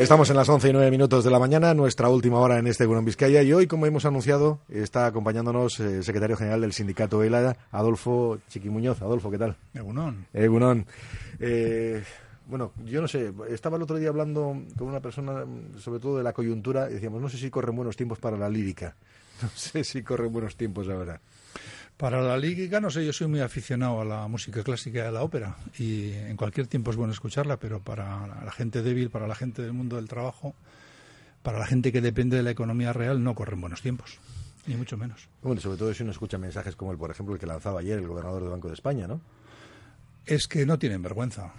Estamos en las 11 y 9 minutos de la mañana, nuestra última hora en este Gunón Vizcaya, y hoy, como hemos anunciado, está acompañándonos eh, el secretario general del sindicato ELA, Adolfo Chiquimuñoz. Adolfo, ¿qué tal? Egunón. Egunón. Eh, bueno, yo no sé, estaba el otro día hablando con una persona, sobre todo de la coyuntura, y decíamos, no sé si corren buenos tiempos para la lírica. No sé si corren buenos tiempos ahora. Para la lírica, no sé, yo soy muy aficionado a la música clásica y a la ópera y en cualquier tiempo es bueno escucharla, pero para la gente débil, para la gente del mundo del trabajo, para la gente que depende de la economía real, no corren buenos tiempos, ni mucho menos. Bueno, sobre todo si uno escucha mensajes como el, por ejemplo, el que lanzaba ayer el gobernador del Banco de España, ¿no? Es que no tienen vergüenza.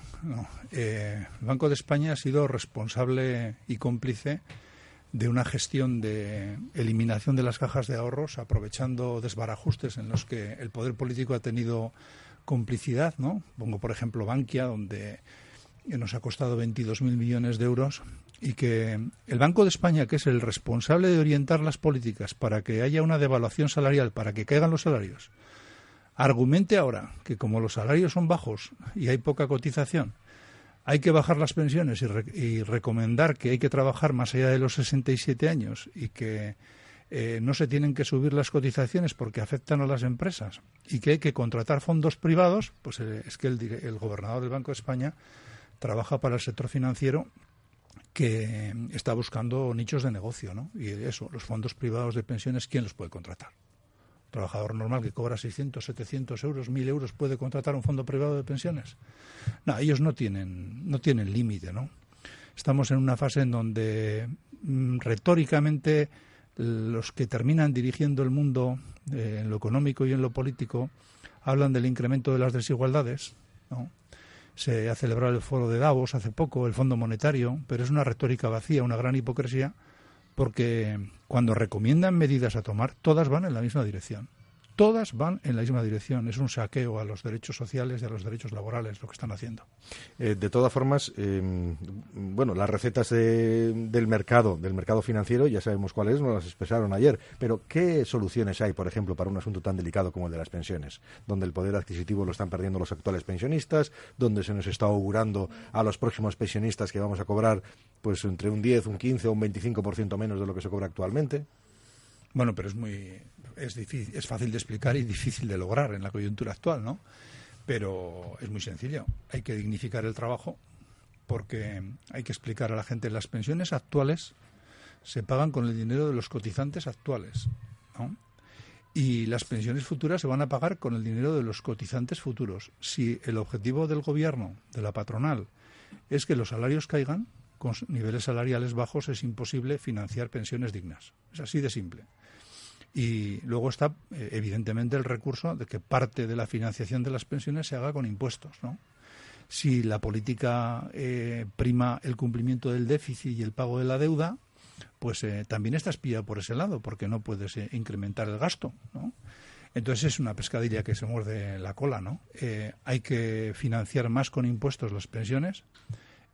Eh, el Banco de España ha sido responsable y cómplice de una gestión de eliminación de las cajas de ahorros, aprovechando desbarajustes en los que el poder político ha tenido complicidad, ¿no? Pongo, por ejemplo, Bankia, donde nos ha costado 22.000 millones de euros y que el Banco de España, que es el responsable de orientar las políticas para que haya una devaluación salarial, para que caigan los salarios, argumente ahora que como los salarios son bajos y hay poca cotización, hay que bajar las pensiones y, recomendar que hay que trabajar más allá de los 67 años y que eh, no se tienen que subir las cotizaciones porque afectan a las empresas y que hay que contratar fondos privados, pues eh, es que el, gobernador del Banco de España trabaja para el sector financiero que está buscando nichos de negocio, ¿no? Y eso, los fondos privados de pensiones, ¿quién los puede contratar? Trabajador normal que cobra 600, 700 euros, 1000 euros puede contratar un fondo privado de pensiones. No, ellos no tienen, no tienen límite, ¿no? Estamos en una fase en donde mm, retóricamente los que terminan dirigiendo el mundo eh, en lo económico y en lo político hablan del incremento de las desigualdades, ¿no? Se ha celebrado el foro de Davos hace poco, el Fondo Monetario, pero es una retórica vacía, una gran hipocresía porque cuando recomiendan medidas a tomar, todas van en la misma dirección. Todas van en la misma dirección. Es un saqueo a los derechos sociales y a los derechos laborales lo que están haciendo. Eh, de todas formas, em, bueno, las recetas del mercado, del mercado financiero, ya sabemos cuáles, nos las expresaron ayer. Pero, ¿qué soluciones hay, por ejemplo, para un asunto tan delicado como el de las pensiones? Donde el poder adquisitivo lo están perdiendo los actuales pensionistas, donde se nos está augurando a los próximos pensionistas que vamos a cobrar pues entre un 10, un 15 o un 25% menos de lo que se cobra actualmente. Bueno, pero es muy es difícil, es fácil de explicar y difícil de lograr en la coyuntura actual, ¿no? Pero es muy sencillo. Hay que dignificar el trabajo porque hay que explicar a la gente las pensiones actuales se pagan con el dinero de los cotizantes actuales, ¿no? Y las pensiones futuras se van a pagar con el dinero de los cotizantes futuros. Si el objetivo del gobierno, de la patronal, es que los salarios caigan, con niveles salariales bajos es imposible financiar pensiones dignas. Es así de simple. Y luego está, eh, evidentemente, el recurso de que parte de la financiación de las pensiones se haga con impuestos, ¿no? Si la política eh, prima el cumplimiento del déficit y el pago de la deuda, pues eh, también está espía por ese lado, porque no puedes incrementar el gasto, ¿no? Entonces es una pescadilla que se muerde la cola, ¿no? hay que financiar más con impuestos las pensiones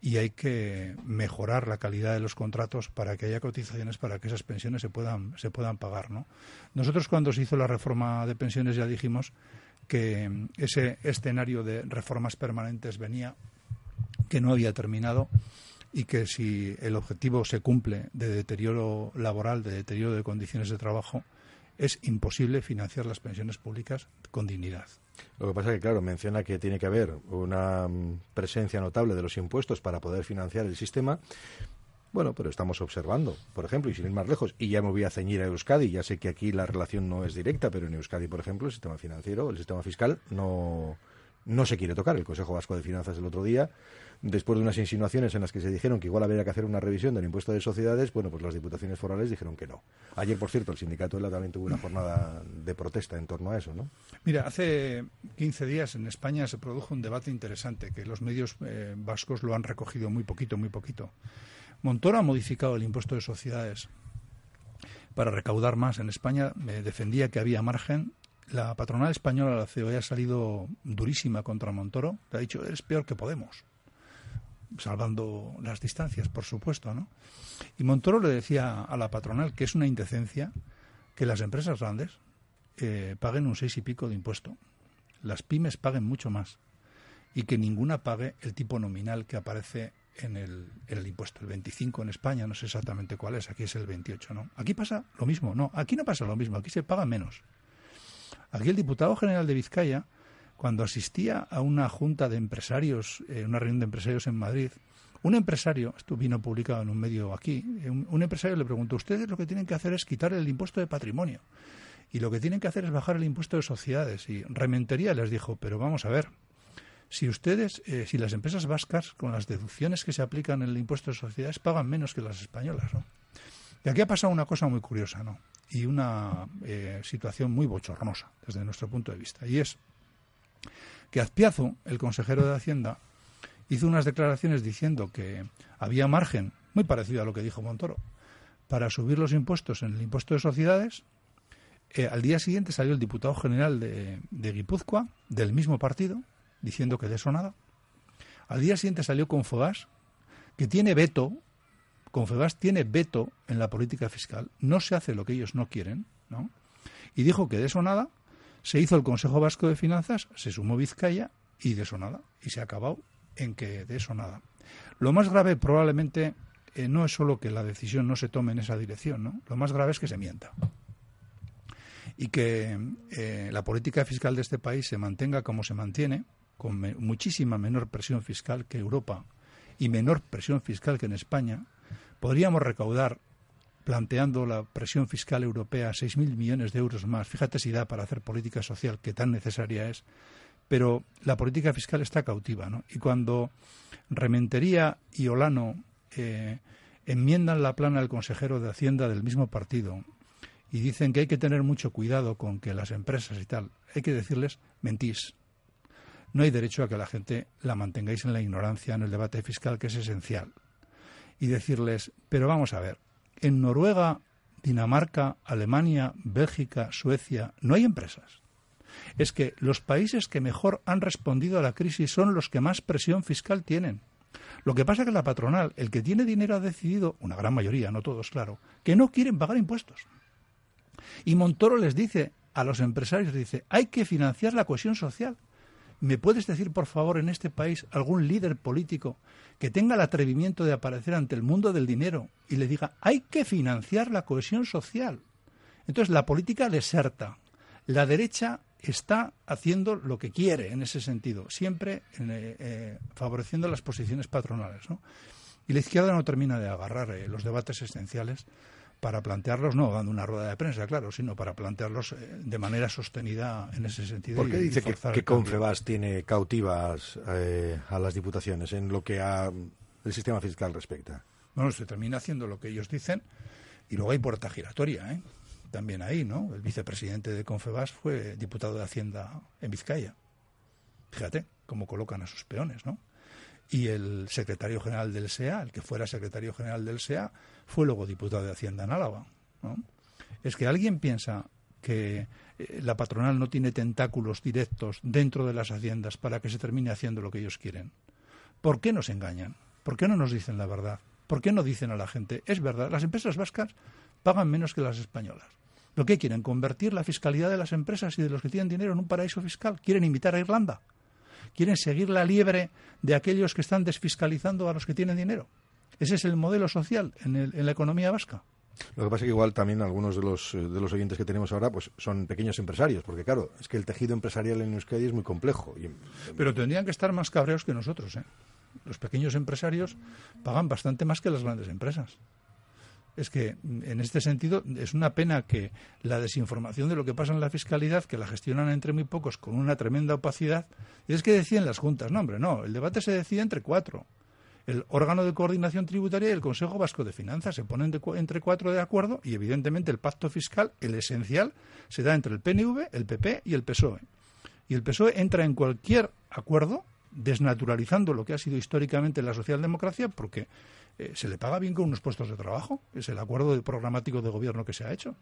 y hay que mejorar la calidad de los contratos para que haya cotizaciones para que esas pensiones se puedan se puedan pagar ¿no? nosotros cuando se hizo la reforma de pensiones ya dijimos que ese escenario de reformas permanentes venía que no había terminado y que si el objetivo se cumple de deterioro laboral de deterioro de condiciones de trabajo es imposible financiar las pensiones públicas con dignidad. Lo que pasa es que, claro, menciona que tiene que haber una mm, presencia notable de los impuestos para poder financiar el sistema. Bueno, pero estamos observando, por ejemplo, y sin ir más lejos, y ya me voy a ceñir a Euskadi, ya sé que aquí la relación no es directa, pero en Euskadi, por ejemplo, el sistema financiero, el sistema fiscal no, no se quiere tocar. El Consejo Vasco de Finanzas el otro día, después de unas insinuaciones en las que se dijeron que igual había que hacer una revisión del impuesto de sociedades, bueno, pues las diputaciones forales dijeron que no. Ayer, por cierto, el sindicato de la también tuvo una jornada de protesta en torno a eso, ¿no? Mira, hace 15 días en España se produjo un debate interesante que los medios eh, vascos lo han recogido muy poquito, muy poquito. Montoro ha modificado el impuesto de sociedades para recaudar más. En España me defendía que había margen la patronal española, la COE, ha salido durísima contra Montoro. Le ha dicho, eres peor que Podemos. Salvando las distancias, por supuesto, ¿no? Y Montoro le decía a la patronal que es una indecencia que las empresas grandes eh, paguen un seis y pico de impuesto. Las pymes paguen mucho más. Y que ninguna pague el tipo nominal que aparece en el, en el impuesto. El 25 en España, no sé exactamente cuál es, aquí es el 28, ¿no? Aquí pasa lo mismo, no, aquí no pasa lo mismo, aquí se paga menos. Aquí el diputado general de Vizcaya, cuando asistía a una junta de empresarios, eh, una reunión de empresarios en Madrid, un empresario, esto vino publicado en un medio aquí, eh, un, empresario le preguntó, ustedes lo que tienen que hacer es quitar el impuesto de patrimonio y lo que tienen que hacer es bajar el impuesto de sociedades. Y Rementería les dijo, pero vamos a ver, si ustedes, eh, si las empresas vascas, con las deducciones que se aplican en el impuesto de sociedades, pagan menos que las españolas, ¿no? Y aquí ha pasado una cosa muy curiosa, ¿no? Y una situación muy bochornosa desde nuestro punto de vista. Y es que Azpiazu, el consejero de Hacienda, hizo unas declaraciones diciendo que había margen, muy parecido a lo que dijo Montoro, para subir los impuestos en el impuesto de sociedades. Eh, al día siguiente salió el diputado general de, Guipúzcoa, del mismo partido, diciendo que de eso nada. Al día siguiente salió Confebask, que tiene veto, Confebask tiene veto en la política fiscal, no se hace lo que ellos no quieren, ¿no? Y dijo que de eso nada, se hizo el Consejo Vasco de Finanzas, se sumó Vizcaya y de eso nada, y se ha acabado en que de eso nada. Lo más grave probablemente eh, no es solo que la decisión no se tome en esa dirección, ¿no? Lo más grave es que se mienta y que eh, la política fiscal de este país se mantenga como se mantiene, con muchísima menor presión fiscal que Europa y menor presión fiscal que en España, podríamos recaudar, planteando la presión fiscal europea, 6.000 millones de euros más. Fíjate si da para hacer política social, que tan necesaria es. Pero la política fiscal está cautiva, ¿no? Y cuando Rementería y Olano eh, enmiendan la plana del consejero de Hacienda del mismo partido y dicen que hay que tener mucho cuidado con que las empresas y tal, hay que decirles, mentís, no hay derecho a que la gente la mantengáis en la ignorancia en el debate fiscal, que es esencial. Y decirles, pero vamos a ver, en Noruega, Dinamarca, Alemania, Bélgica, Suecia, no hay empresas. Es que los países que mejor han respondido a la crisis son los que más presión fiscal tienen. Lo que pasa es que la patronal, el que tiene dinero, ha decidido, una gran mayoría, no todos, claro, que no quieren pagar impuestos. Y Montoro les dice a los empresarios, dice, hay que financiar la cohesión social. ¿Me puedes decir, por favor, en este país algún líder político que tenga el atrevimiento de aparecer ante el mundo del dinero y le diga, hay que financiar la cohesión social? Entonces, la política deserta. La derecha está haciendo lo que quiere en ese sentido, siempre eh, eh, favoreciendo las posiciones patronales. Y la izquierda no termina de agarrar eh, los debates esenciales para plantearlos, no dando una rueda de prensa, claro, sino para plantearlos eh, de manera sostenida en ese sentido. ¿Por qué dice que, que Confebas tiene cautivas eh, a las diputaciones en lo que a el sistema fiscal respecta? Bueno, se termina haciendo lo que ellos dicen y luego hay puerta giratoria, ¿eh? También ahí, ¿no? El vicepresidente de Confebas fue diputado de Hacienda en Vizcaya. Fíjate cómo colocan a sus peones, ¿no? Y el secretario general del SEA, el que fuera secretario general del SEA, fue luego diputado de Hacienda en Álava. Es que alguien piensa que eh, la patronal no tiene tentáculos directos dentro de las haciendas para que se termine haciendo lo que ellos quieren. ¿Por qué nos engañan? ¿Por qué no nos dicen la verdad? ¿Por qué no dicen a la gente, es verdad, las empresas vascas pagan menos que las españolas? ¿Lo que quieren? ¿Convertir la fiscalidad de las empresas y de los que tienen dinero en un paraíso fiscal? ¿Quieren imitar a Irlanda? Quieren seguir la liebre de aquellos que están desfiscalizando a los que tienen dinero. Ese es el modelo social en, la economía vasca. Lo que pasa es que igual también algunos de los, eh, de los oyentes que tenemos ahora pues son pequeños empresarios, porque claro, es que el tejido empresarial en Euskadi es muy complejo. Pero tendrían que estar más cabreos que nosotros. ¿eh? Los pequeños empresarios pagan bastante más que las grandes empresas es que mm, en este sentido es una pena que la desinformación de lo que pasa en la fiscalidad, que la gestionan entre muy pocos con una tremenda opacidad, es que deciden las juntas. No, hombre, no, el debate se decide entre cuatro. El órgano de coordinación tributaria y el Consejo Vasco de Finanzas se ponen entre cuatro de acuerdo y evidentemente el pacto fiscal, el esencial, se da entre el PNV, el PP y el PSOE. Y el PSOE entra en cualquier acuerdo desnaturalizando lo que ha sido históricamente la socialdemocracia porque eh, se le paga bien con unos puestos de trabajo. Es el acuerdo programático de gobierno que se ha hecho.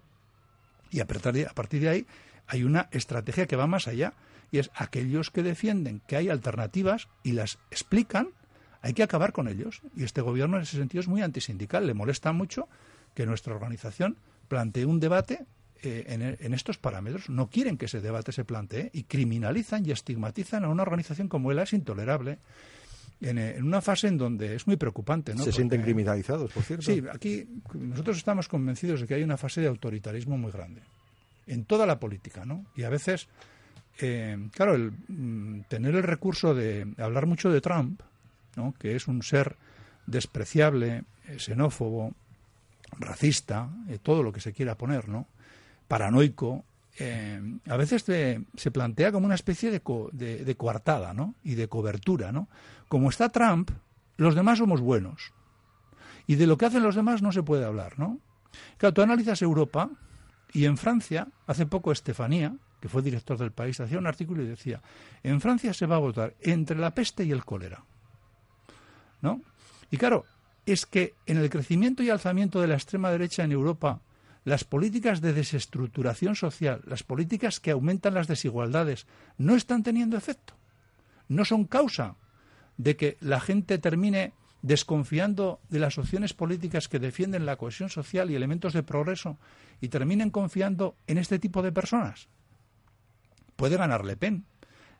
Y a partir, de, ahí hay una estrategia que va más allá. Y es aquellos que defienden que hay alternativas y las explican, hay que acabar con ellos. Y este gobierno en ese sentido es muy antisindical. Le molesta mucho que nuestra organización plantee un debate eh, en, en, estos parámetros. No quieren que ese debate se plantee y criminalizan y estigmatizan a una organización como él. Es intolerable. En, una fase en donde es muy preocupante. ¿no? Se sienten criminalizados, por cierto. Sí, aquí nosotros estamos convencidos de que hay una fase de autoritarismo muy grande en toda la política, ¿no? Y a veces, eh, claro, el, mm, tener el recurso de hablar mucho de Trump, ¿no? Que es un ser despreciable, eh, xenófobo, racista, eh, todo lo que se quiera poner, ¿no? Paranoico, eh, a veces se plantea como una especie de, de, coartada ¿no? y de cobertura. ¿no? Como está Trump, los demás somos buenos. Y de lo que hacen los demás no se puede hablar. ¿no? Claro, tú analizas Europa y en Francia, hace poco Estefanía, que fue director del país, hacía un artículo y decía, en Francia se va a votar entre la peste y el cólera. ¿No? Y claro, es que en el crecimiento y alzamiento de la extrema derecha en Europa las políticas de desestructuración social, las políticas que aumentan las desigualdades, no están teniendo efecto. No son causa de que la gente termine desconfiando de las opciones políticas que defienden la cohesión social y elementos de progreso y terminen confiando en este tipo de personas. Puede ganar Le Pen.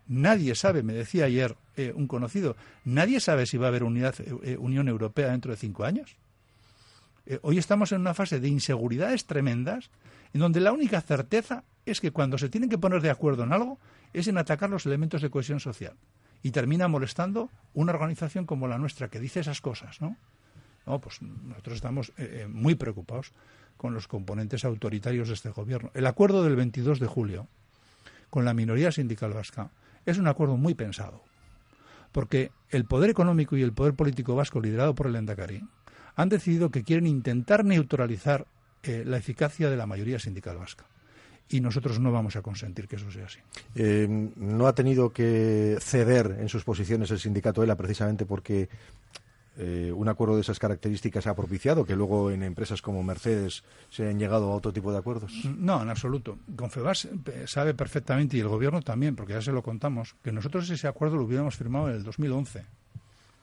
Nadie sabe, me decía ayer eh, un conocido, nadie sabe si va a haber unidad, eh, Unión Europea dentro de cinco años. Eh, hoy estamos en una fase de inseguridades tremendas, en donde la única certeza es que cuando se tienen que poner de acuerdo en algo es en atacar los elementos de cohesión social. Y termina molestando una organización como la nuestra que dice esas cosas, ¿no? No, pues nosotros estamos eh, eh, muy preocupados con los componentes autoritarios de este gobierno. El acuerdo del 22 de julio con la minoría sindical vasca es un acuerdo muy pensado, porque el poder económico y el poder político vasco liderado por el Endacari han decidido que quieren intentar neutralizar eh, la eficacia de la mayoría sindical vasca. Y nosotros no vamos a consentir que eso sea así. Eh, no ha tenido que ceder en sus posiciones el sindicato ELA precisamente porque eh, un acuerdo de esas características ha propiciado que luego en empresas como Mercedes se han llegado a otro tipo de acuerdos? No, en absoluto. Confebas sabe perfectamente, y el Gobierno también, porque ya se lo contamos, que nosotros ese acuerdo lo hubiéramos firmado en el 2011.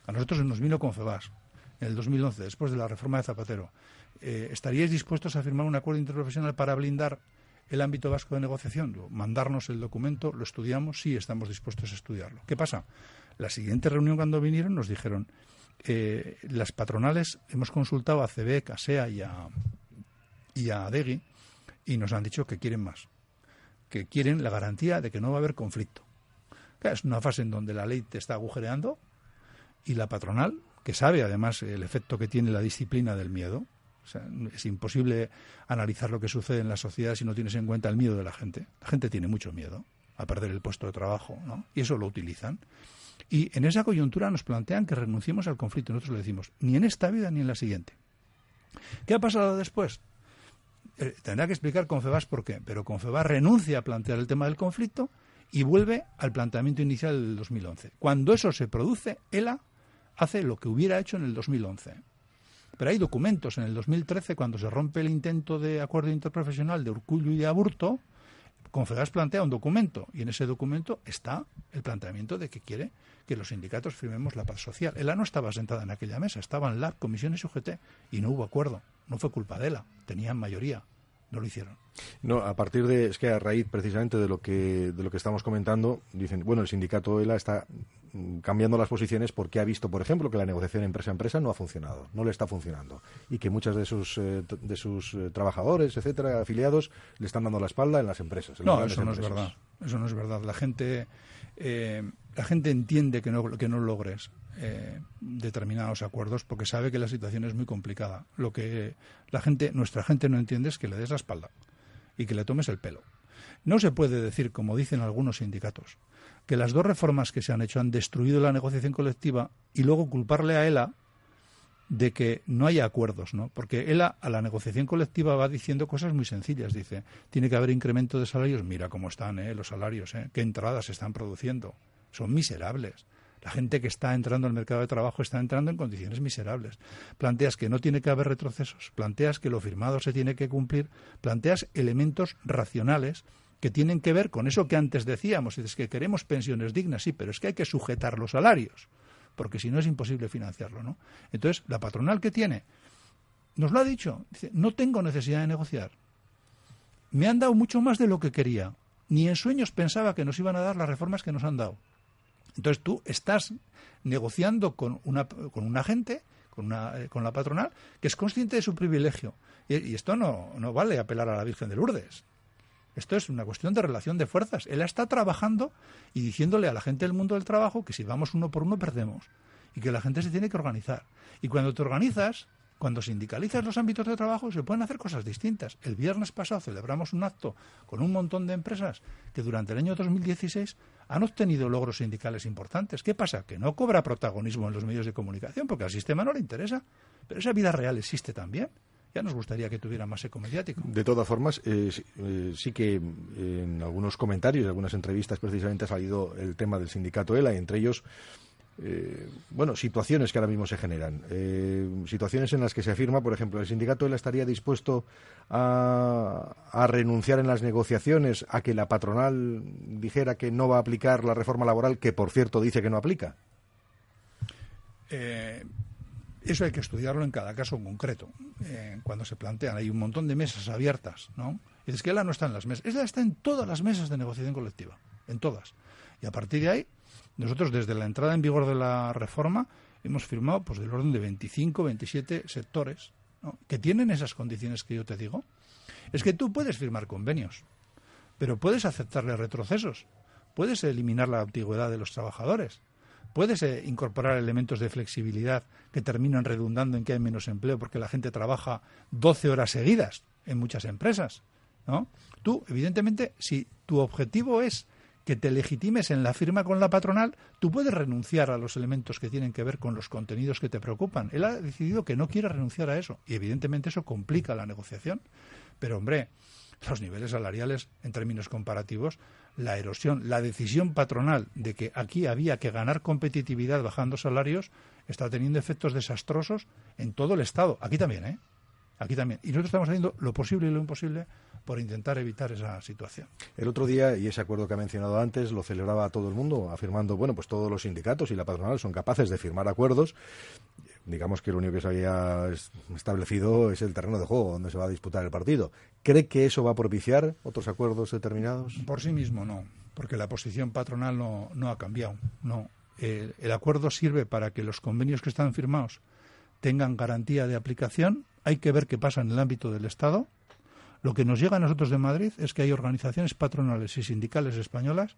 A nosotros nos vino Confebas en el 2011, después de la reforma de Zapatero, eh, ¿estaríais dispuestos a firmar un acuerdo interprofesional para blindar el ámbito vasco de negociación? Mandarnos el documento, lo estudiamos, sí estamos dispuestos a estudiarlo. ¿Qué pasa? La siguiente reunión cuando vinieron nos dijeron, eh, las patronales hemos consultado a CBEC, a SEA y a, y a ADEGI y nos han dicho que quieren más, que quieren la garantía de que no va a haber conflicto. Es una fase en donde la ley te está agujereando y la patronal que sabe además el efecto que tiene la disciplina del miedo. es imposible analizar lo que sucede en la sociedad si no tienes en cuenta el miedo de la gente. La gente tiene mucho miedo a perder el puesto de trabajo, ¿no? Y eso lo utilizan. Y en esa coyuntura nos plantean que renunciemos al conflicto. Nosotros le decimos, ni en esta vida ni en la siguiente. ¿Qué ha pasado después? Eh, tendrá que explicar Confebas por qué, pero Confebas renuncia a plantear el tema del conflicto y vuelve al planteamiento inicial del 2011. Cuando eso se produce, ELA hace lo que hubiera hecho en el 2011. Pero hay documentos. En el 2013, cuando se rompe el intento de acuerdo interprofesional de Urcullo y de Aburto, Confegas plantea un documento y en ese documento está el planteamiento de que quiere que los sindicatos firmemos la paz social. Ella no estaba sentada en aquella mesa, estaban la comisiones UGT y no hubo acuerdo. No fue culpa de ella, tenían mayoría no lo hicieron. No, a partir de, es que a raíz precisamente de lo que, de lo que estamos comentando, dicen, bueno, el sindicato ELA está mm, cambiando las posiciones porque ha visto, por ejemplo, que la negociación empresa-empresa no ha funcionado, no le está funcionando y que muchos de sus, eh, de sus eh, trabajadores, etcétera, afiliados, le están dando la espalda en las empresas. no, eso no es verdad. Eso no es verdad. La gente, eh, la gente entiende que no, que no logres eh, determinados acuerdos porque sabe que la situación es muy complicada. Lo que la gente, nuestra gente no entiende es que le des la espalda y que le tomes el pelo. No se puede decir, como dicen algunos sindicatos, que las dos reformas que se han hecho han destruido la negociación colectiva y luego culparle a ELA de que no haya acuerdos, ¿no? Porque ELA a la negociación colectiva va diciendo cosas muy sencillas. Dice, tiene que haber incremento de salarios. Mira cómo están ¿eh? los salarios, ¿eh? qué entradas se están produciendo. Son miserables. La gente que está entrando al mercado de trabajo está entrando en condiciones miserables. Planteas que no tiene que haber retrocesos, planteas que lo firmado se tiene que cumplir, planteas elementos racionales que tienen que ver con eso que antes decíamos, es que queremos pensiones dignas, sí, pero es que hay que sujetar los salarios, porque si no es imposible financiarlo, ¿no? Entonces, la patronal que tiene, nos lo ha dicho, dice, no tengo necesidad de negociar. Me han dado mucho más de lo que quería. Ni en sueños pensaba que nos iban a dar las reformas que nos han dado Entonces tú estás negociando con, una, con un agente, con, una, eh, con la patronal, que es consciente de su privilegio. Y, esto no, no vale apelar a la Virgen de Lourdes. Esto es una cuestión de relación de fuerzas. Él está trabajando y diciéndole a la gente del mundo del trabajo que si vamos uno por uno perdemos y que la gente se tiene que organizar. Y cuando te organizas, cuando sindicalizas los ámbitos de trabajo se pueden hacer cosas distintas. El viernes pasado celebramos un acto con un montón de empresas que durante el año 2016 han obtenido logros sindicales importantes. ¿Qué pasa? Que no cobra protagonismo en los medios de comunicación porque al sistema no le interesa. Pero esa vida real existe también. Ya nos gustaría que tuviera más eco mediático. De todas formas, eh, eh, sí que en algunos comentarios, en algunas entrevistas precisamente ha salido el tema del sindicato ELA entre ellos eh, bueno, situaciones que ahora mismo se generan. Eh, situaciones en las que se afirma, por ejemplo, el sindicato él estaría dispuesto a, renunciar en las negociaciones a que la patronal dijera que no va a aplicar la reforma laboral, que por cierto dice que no aplica. Eh, eso hay que estudiarlo en cada caso concreto. cuando se plantean, hay un montón de mesas abiertas, ¿no? Dices que ella no está en las mesas. Ella está en todas las mesas de negociación colectiva, en todas. Y a partir de ahí nosotros desde la entrada en vigor de la reforma hemos firmado pues del orden de 25, 27 sectores que tienen esas condiciones que yo te digo. Es que tú puedes firmar convenios, pero puedes aceptarle retrocesos, puedes eliminar la antigüedad de los trabajadores, puedes eh, incorporar elementos de flexibilidad que terminan redundando en que hay menos empleo porque la gente trabaja 12 horas seguidas en muchas empresas. ¿no? Tú, evidentemente, si tu objetivo es que te legitimes en la firma con la patronal, tú puedes renunciar a los elementos que tienen que ver con los contenidos que te preocupan. Él ha decidido que no quiere renunciar a eso y evidentemente eso complica la negociación. Pero hombre, los niveles salariales en términos comparativos, la erosión, la decisión patronal de que aquí había que ganar competitividad bajando salarios está teniendo efectos desastrosos en todo el Estado. Aquí también, ¿eh? Aquí también. Y nosotros estamos haciendo lo posible y lo imposible por intentar evitar esa situación. El otro día, y ese acuerdo que ha mencionado antes, lo celebraba todo el mundo, afirmando, bueno, pues todos los sindicatos y la patronal son capaces de firmar acuerdos. Digamos que lo único que se había establecido es el terreno de juego donde se va a disputar el partido. ¿Cree que eso va a propiciar otros acuerdos determinados? Por sí mismo no, porque la posición patronal no, no ha cambiado. No. el acuerdo sirve para que los convenios que están firmados tengan garantía de aplicación. Hay que ver qué pasa en el ámbito del Estado lo que nos llega a nosotros de Madrid es que hay organizaciones patronales y sindicales españolas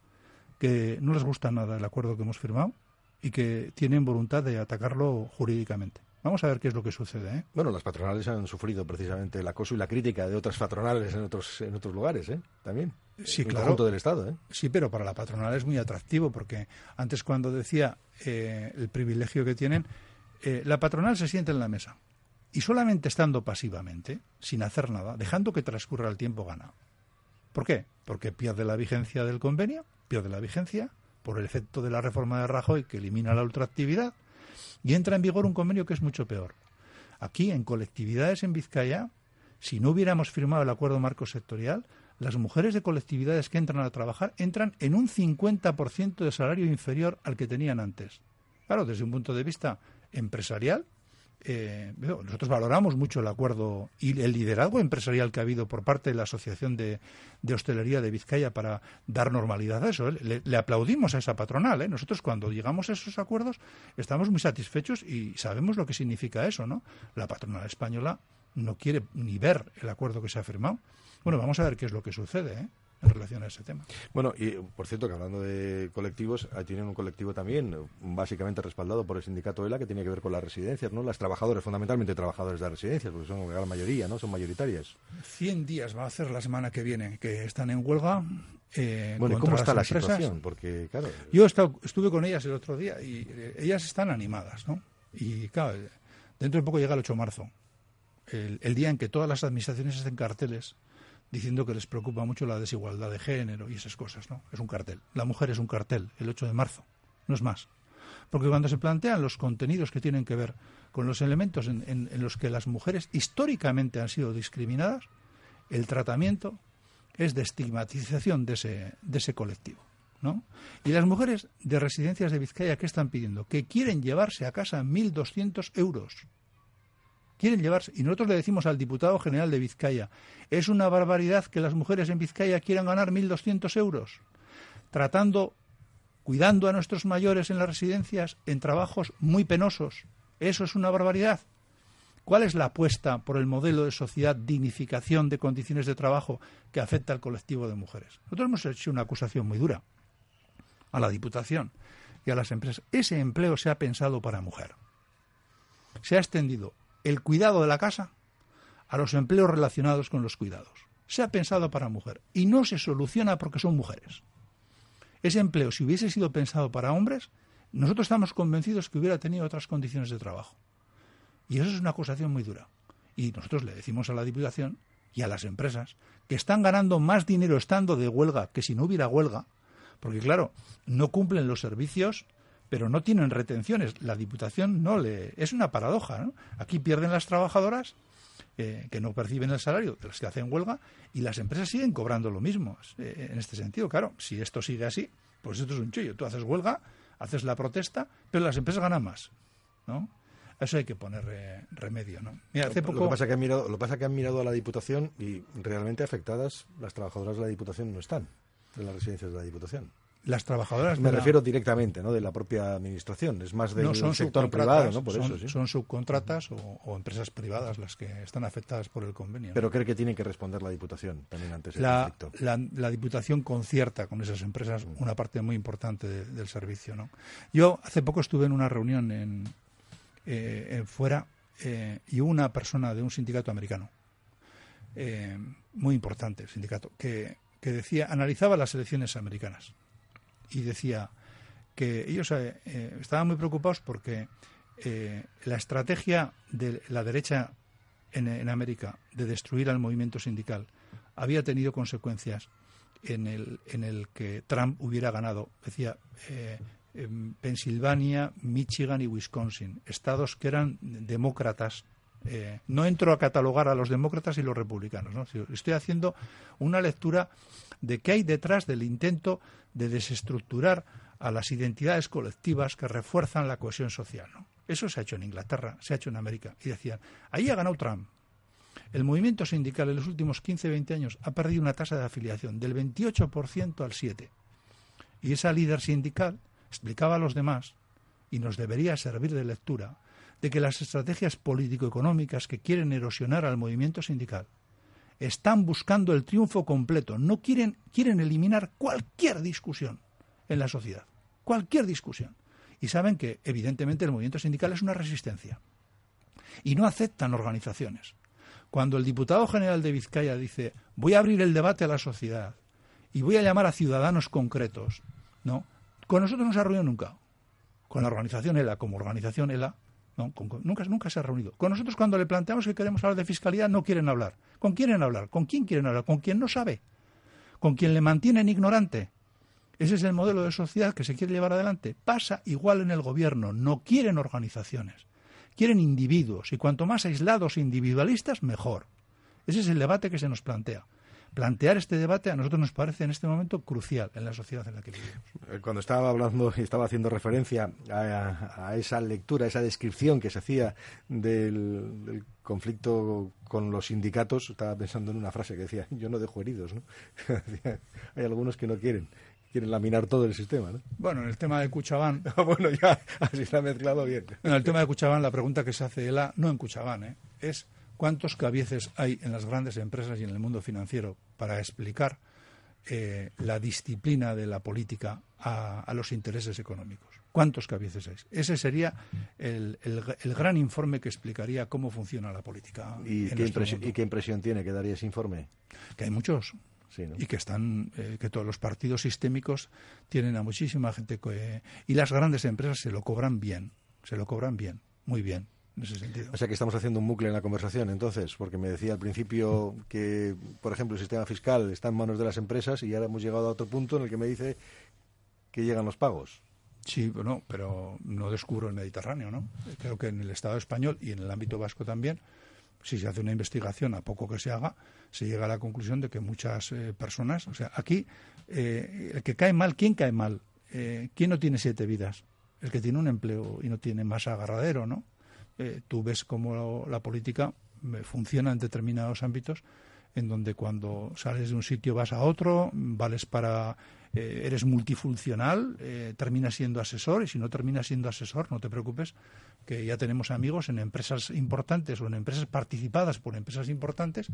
que no les gusta nada el acuerdo que hemos firmado y que tienen voluntad de atacarlo jurídicamente. Vamos a ver qué es lo que sucede. ¿eh? Bueno, las patronales han sufrido precisamente el acoso y la crítica de otras patronales en otros, en otros lugares, ¿eh? También. Sí, en claro. conjunto del Estado, ¿eh? Sí, pero para la patronal es muy atractivo porque antes cuando decía eh, el privilegio que tienen, eh, la patronal se siente en la mesa y solamente estando pasivamente, sin hacer nada, dejando que transcurra el tiempo, gana. ¿Por qué? Porque pierde la vigencia del convenio, pierde la vigencia por el efecto de la reforma de Rajoy que elimina la ultraactividad y entra en vigor un convenio que es mucho peor. Aquí, en colectividades en Vizcaya, si no hubiéramos firmado el acuerdo marco sectorial, las mujeres de colectividades que entran a trabajar entran en un 50% de salario inferior al que tenían antes. Claro, desde un punto de vista empresarial, eh, nosotros valoramos mucho el acuerdo y el liderazgo empresarial que ha habido por parte de la Asociación de, Hostelería de Vizcaya para dar normalidad a eso. ¿eh? Le, aplaudimos a esa patronal. ¿eh? Nosotros cuando llegamos a esos acuerdos estamos muy satisfechos y sabemos lo que significa eso. ¿no? La patronal española no quiere ni ver el acuerdo que se ha firmado. Bueno, vamos a ver qué es lo que sucede. En relación a ese tema. Bueno, y por cierto, que hablando de colectivos, tienen un colectivo también básicamente respaldado por el sindicato ELA que tiene que ver con las residencias, ¿no? Las trabajadoras, fundamentalmente trabajadores de residencias, porque son la mayoría, ¿no? Son mayoritarias. 100 días va a hacer la semana que viene que están en huelga. Eh, bueno, ¿cómo está la situación? Porque, claro... Yo estuve con ellas el otro día y eh, ellas están animadas, ¿no? Y, claro, dentro de poco llega el 8 de marzo, el, el día en que todas las administraciones hacen carteles diciendo que les preocupa mucho la desigualdad de género y esas cosas, ¿no? Es un cartel. La mujer es un cartel, el 8 de marzo, no es más. Porque cuando se plantean los contenidos que tienen que ver con los elementos en, los que las mujeres históricamente han sido discriminadas, el tratamiento es de estigmatización de ese, de ese colectivo. ¿no? Y las mujeres de residencias de Vizcaya, ¿qué están pidiendo? Que quieren llevarse a casa 1.200 euros quieren llevarse. Y nosotros le decimos al diputado general de Vizcaya, es una barbaridad que las mujeres en Vizcaya quieran ganar 1.200 euros, tratando cuidando a nuestros mayores en las residencias en trabajos muy penosos. Eso es una barbaridad. ¿Cuál es la apuesta por el modelo de sociedad dignificación de condiciones de trabajo que afecta al colectivo de mujeres? Nosotros hemos hecho una acusación muy dura a la Diputación y a las empresas. Ese empleo se ha pensado para mujer. Se ha extendido el cuidado de la casa a los empleos relacionados con los cuidados. Se ha pensado para mujer y no se soluciona porque son mujeres. Ese empleo, si hubiese sido pensado para hombres, nosotros estamos convencidos que hubiera tenido otras condiciones de trabajo. Y eso es una acusación muy dura. Y nosotros le decimos a la Diputación y a las empresas que están ganando más dinero estando de huelga que si no hubiera huelga, porque claro, no cumplen los servicios, pero no tienen retenciones. La Diputación no le... Es una paradoja, ¿no? Aquí pierden las trabajadoras eh, que no perciben el salario de las que hacen huelga y las empresas siguen cobrando lo mismo. Eh, en este sentido, claro, si esto sigue así, pues esto es un chollo. Tú haces huelga, haces la protesta, pero las empresas ganan más, ¿no? eso hay que poner eh, remedio, ¿no? hace poco... Lo que pasa que han mirado, lo pasa que han mirado a la Diputación y realmente afectadas las trabajadoras de la Diputación no están en las residencias de la Diputación las trabajadoras me refiero directamente no de la propia administración. Es más del sector privado no por son, eso son subcontratas o, empresas privadas las que están afectadas por el convenio pero cree que tiene que responder la diputación también ante ese la, conflicto. la, la, diputación concierta con esas empresas una parte muy importante del servicio no yo hace poco estuve en una reunión en, eh, fuera eh, y una persona de un sindicato americano eh, muy importante el sindicato que que decía analizaba las elecciones americanas y decía que ellos eh, eh, estaban muy preocupados porque eh, la estrategia de la derecha en, América de destruir al movimiento sindical había tenido consecuencias en el, en el que Trump hubiera ganado. Decía, Pensilvania, Michigan y Wisconsin, estados que eran demócratas. No entro a catalogar a los demócratas y los republicanos. ¿no? Estoy haciendo una lectura de qué hay detrás del intento de desestructurar a las identidades colectivas que refuerzan la cohesión social. Eso se ha hecho en Inglaterra, se ha hecho en América. Y decían, ahí ha ganado Trump. El movimiento sindical en los últimos 15-20 años ha perdido una tasa de afiliación del 28% al 7%. Y esa líder sindical explicaba a los demás, y nos debería servir de lectura, de que las estrategias político-económicas que quieren erosionar al movimiento sindical están buscando el triunfo completo, no quieren, quieren eliminar cualquier discusión en la sociedad, cualquier discusión. Y saben que, evidentemente, el movimiento sindical es una resistencia. Y no aceptan organizaciones. Cuando el diputado general de Vizcaya dice, voy a abrir el debate a la sociedad y voy a llamar a ciudadanos concretos, no, con nosotros no se ha nunca. Con la organización ELA, como organización ELA, nunca, nunca se ha reunido. Con nosotros cuando le planteamos que queremos hablar de fiscalidad no quieren hablar. ¿Con quién quieren hablar? ¿Con quién quieren hablar? ¿Con quién no sabe? ¿Con quién le mantienen ignorante? Ese es el modelo de sociedad que se quiere llevar adelante. Pasa igual en el gobierno. No quieren organizaciones. Quieren individuos. Y cuanto más aislados e individualistas, mejor. Ese es el debate que se nos plantea plantear este debate a nosotros nos parece en este momento crucial en la sociedad en la que vivimos. Eh, cuando estaba hablando y estaba haciendo referencia a, esa lectura, a esa descripción que se hacía del, conflicto con los sindicatos, estaba pensando en una frase que decía, yo no dejo heridos, ¿no? Hay algunos que no quieren quieren laminar todo el sistema, ¿no? Bueno, en el tema de Cuchabán... Ah, bueno, ya, así se ha mezclado bien. En el tema de Cuchabán, la pregunta que se hace ELA, no en Cuchabán, ¿eh? es ¿Cuántos cabieces hay en las grandes empresas y en el mundo financiero para explicar eh, la disciplina de la política a, los intereses económicos? ¿Cuántos cabieces hay? Ese sería el, gran informe que explicaría cómo funciona la política. ¿Y, qué, impresión, tiene que daría ese informe? Que hay muchos. y que están eh, que todos los partidos sistémicos tienen a muchísima gente y las grandes empresas se lo cobran bien se lo cobran bien muy bien o sea que estamos haciendo un bucle en la conversación, entonces, porque me decía al principio que, por ejemplo, el sistema fiscal está en manos de las empresas y ahora hemos llegado a otro punto en el que me dice que llegan los pagos. Sí, bueno, pero no descubro el Mediterráneo, ¿no? Creo que en el Estado español y en el ámbito vasco también, si se hace una investigación, a poco que se haga, se llega a la conclusión de que muchas eh, personas, o sea, aquí, eh, el que cae mal, ¿quién cae mal? Eh, ¿Quién no tiene siete vidas? El que tiene un empleo y no tiene más agarradero, ¿no? Eh, tú ves cómo la política eh, funciona en determinados ámbitos en donde cuando sales de un sitio vas a otro, vales para eh, eres multifuncional, eh, terminas siendo asesor y si no terminas siendo asesor, no te preocupes, que ya tenemos amigos en empresas importantes o en empresas participadas por empresas importantes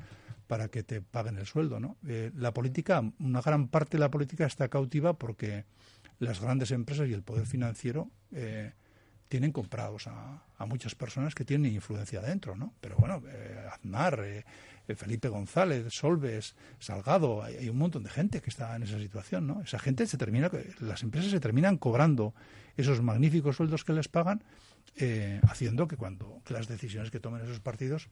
para que te paguen el sueldo. ¿no? Eh, la política, una gran parte de la política está cautiva porque las grandes empresas y el poder financiero tienen comprados a, muchas personas que tienen influencia dentro, ¿no? Pero bueno, Aznar, eh, Felipe González, Solves, Salgado, hay, un montón de gente que está en esa situación, ¿no? Esa gente se termina, las empresas se terminan cobrando esos magníficos sueldos que les pagan, eh, haciendo que cuando las decisiones que tomen esos partidos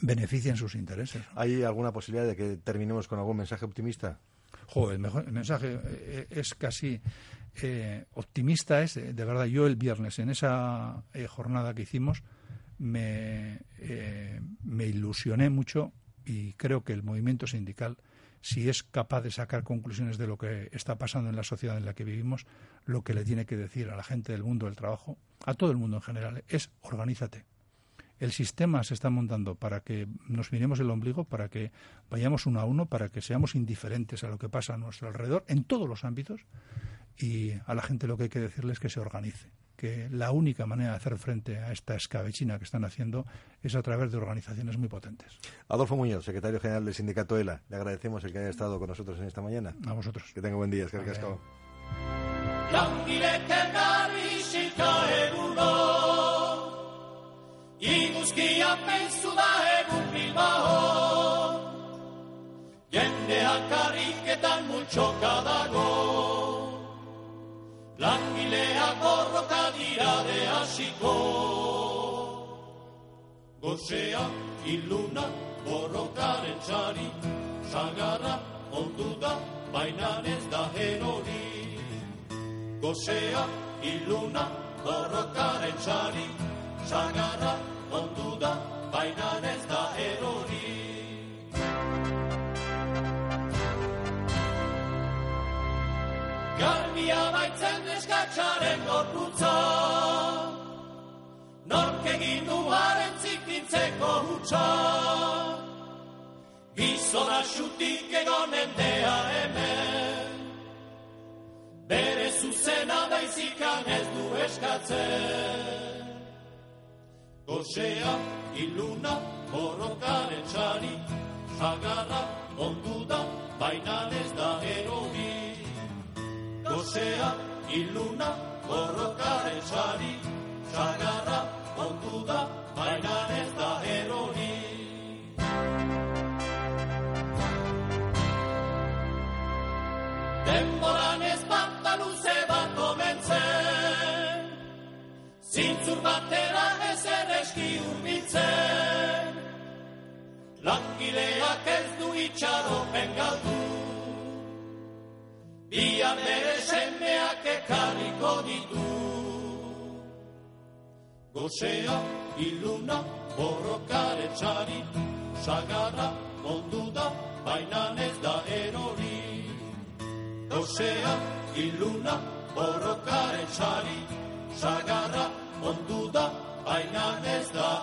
beneficien sus intereses. ¿Hay alguna posibilidad de que terminemos con algún mensaje optimista? Joder, el, mensaje eh, es casi optimista. Es, de verdad, yo el viernes en esa jornada que hicimos, eh, me ilusioné mucho y creo que el movimiento sindical, si es capaz de sacar conclusiones de lo que está pasando en la sociedad en la que vivimos, lo que le tiene que decir a la gente del mundo del trabajo, a todo el mundo en general, es organízate. El sistema se está montando para que nos miremos el ombligo, para que vayamos uno a uno, para que seamos indiferentes a lo que pasa a nuestro alrededor, en todos los ámbitos, y a la gente lo que hay que decirles es que se organice que la única manera de hacer frente a esta escabechina que están haciendo es a través de organizaciones muy potentes. Adolfo Muñoz, secretario general del sindicato ELA, le agradecemos el que haya estado con nosotros en esta mañana. A vosotros. Que tenga buen día, es que cascado. langileak borroka dira de hasiko. Gozea iluna borrokaren txari, sagarra ondu da, baina ez da herori. Gozea iluna borrokaren txari, sagarra ondu da, baina ez da herori. Garbia baitzen eskatxaren gorputza. Nork egin duaren zikintzeko hutsa. Gizona xutik egonen dea hemen. Bere zuzena daizikan ez du eskatzen Gosea, iluna, borrokaren txari Zagarra, ondu da, baina ez da erori gozea, iluna, borrokaren sari, sagarra, ondu da, baina ez da erori. Denboran ez banta luze bat komentzen, zintzur batera ez ereski urbitzen, langileak ez du itxaropen galdu, Ia bere semeak ekarriko ditu. Gozea, iluna, borrokare txari Sagarra, ondu da, baina ez da erori. Gozea, iluna, borrokare txari Sagarra, ondu da, baina ez da.